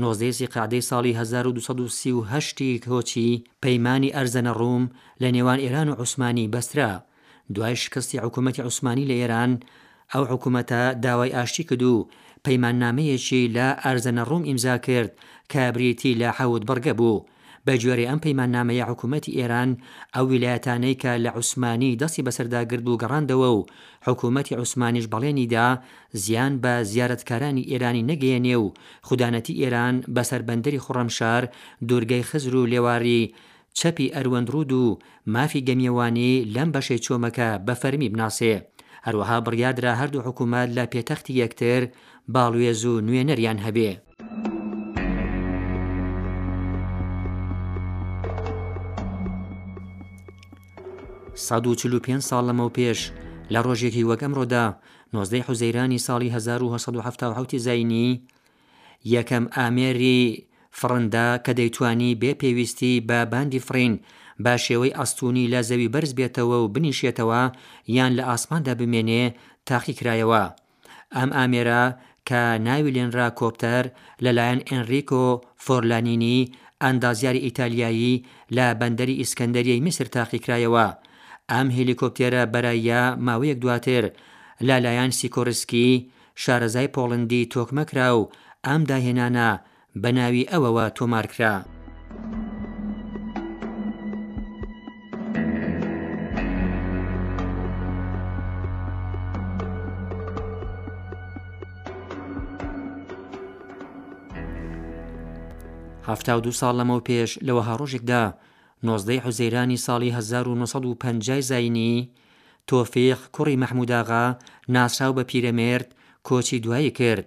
نۆزدە ی زیقعدەی ساڵی هەزار و دوو سەد و سی و هەشت ی کۆچی پەیمانی ئەرزەنە ڕوم لە نێوان ئێران و عوسمانی بەسترا دوای شکستی عوکمەتی عوسمانی لە ئێران ئەو حکومەتە داوای ئاشتی کرد و پەیماننامەیەکی لە ئەرزەنە ڕوم ئیمزا کرد کە بریتی لە حەوت بڕگە بوو بەگوێرەی ئەم پەیماننامەیە حکوومەتی ئێران ئەو ویلایەتانەی کە لە عوسمانی دەستی بەسەردا گرت و گەڕاندەوە و حکوومەتی عوسمانیش بەڵێنی دا زیان بە زیارەتکارانی ئێرانی نەگەیەنێ و خودانەتی ئێران بەسەر بەندەری خوڕەمشار، دوورگەی خزر و لێواری چەپی ئەروەندڕوود و مافی گەمییەوانی لەم بەشەی چۆمەکە بە فەرمی بناسێ. هەروەها بڕیار درا هەردوو حکوومەت لە پێتەختی یەکتر باڵوێز و نوێنەریان هەبێ. سەد و چل و پێنج ساڵ لەمەوپێش لە ڕۆژێکی وەک ئەمڕۆدا نۆزدەی حوزەیرانی ساڵی 1970 زینی یەکەم ئامێری فڕندا کە دەیتوانی بێ پێویستی بە باندی فڕین بە شێوەی ئەستونی لە زەوی بەرز بێتەوە و بنیشێتەوە یان لە ئاسماندا بمێنێ تاقی کرایەوە. ئەم ئامێرە کە ناوی لێنرا کۆپتەر لەلایەن ئێنریکۆ فۆرلانینی ئەندازیاری ئیتالیایی لە بەندەری ئیسکەندەریەی میسر تاقیکرایەوە. ئەم هێلیکۆپتێرە بەراییە ماوەیەک دواتر لەلایەن سیکۆرسکی شارەزای پۆڵندی تۆکمە کرا و ئەم داهێنانە بە ناوی ئەوەوە تۆمار کرا. حەفتا و دوو ساڵ لەمەو پێش لە وەها ڕۆژێکدا نۆزدەی حوزەیرانی ساڵی هەزار و نۆ سەد و پەنجای زایینی، تۆفیق کوڕی مەحموود ئاغا ناسراو بە پیرەمێرد کۆچی دوایی کرد،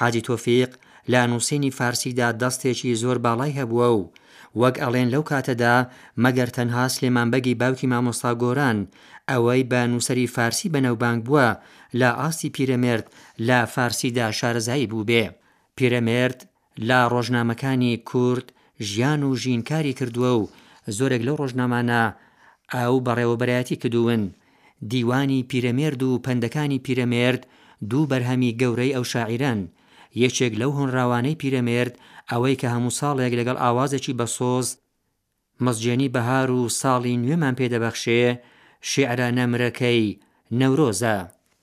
حاجی تۆفیق لە نووسینی فارسیدا دەستێکی زۆر باڵای هەبووە و وەک ئەڵێن لەو کاتەدا مەگەر تەنها سلێمان بەگی باوکی مامۆستا گۆران ئەوەی بە نووسەری فارسی بەناوبانگ بووە لە ئاستی پیرەمێرد لە فارسیدا شارەزایی بووبێ. پیرەمێرد لە ڕۆژنامەکانی کورد ژیان و ژین کاری کردووە و زۆرێک لەو ڕۆژنامانە ئەو بەڕێوەبەرایەتی کدوون. دیوانی پیرەمێرد و پەندەکانی پیرەمێرد دوو بەرهەمی گەورەی ئەو شاعیرەن. یەکێک لەو هۆنراوانەی پیرەمێرد ئەوەی کە هەموو ساڵێک لەگەڵ ئاوازێکی بەسۆز، مزجێنی بەهار و ساڵی نوێمان پێ دەبەخشێ، شیعرە نەمرەکەی نەورۆزە.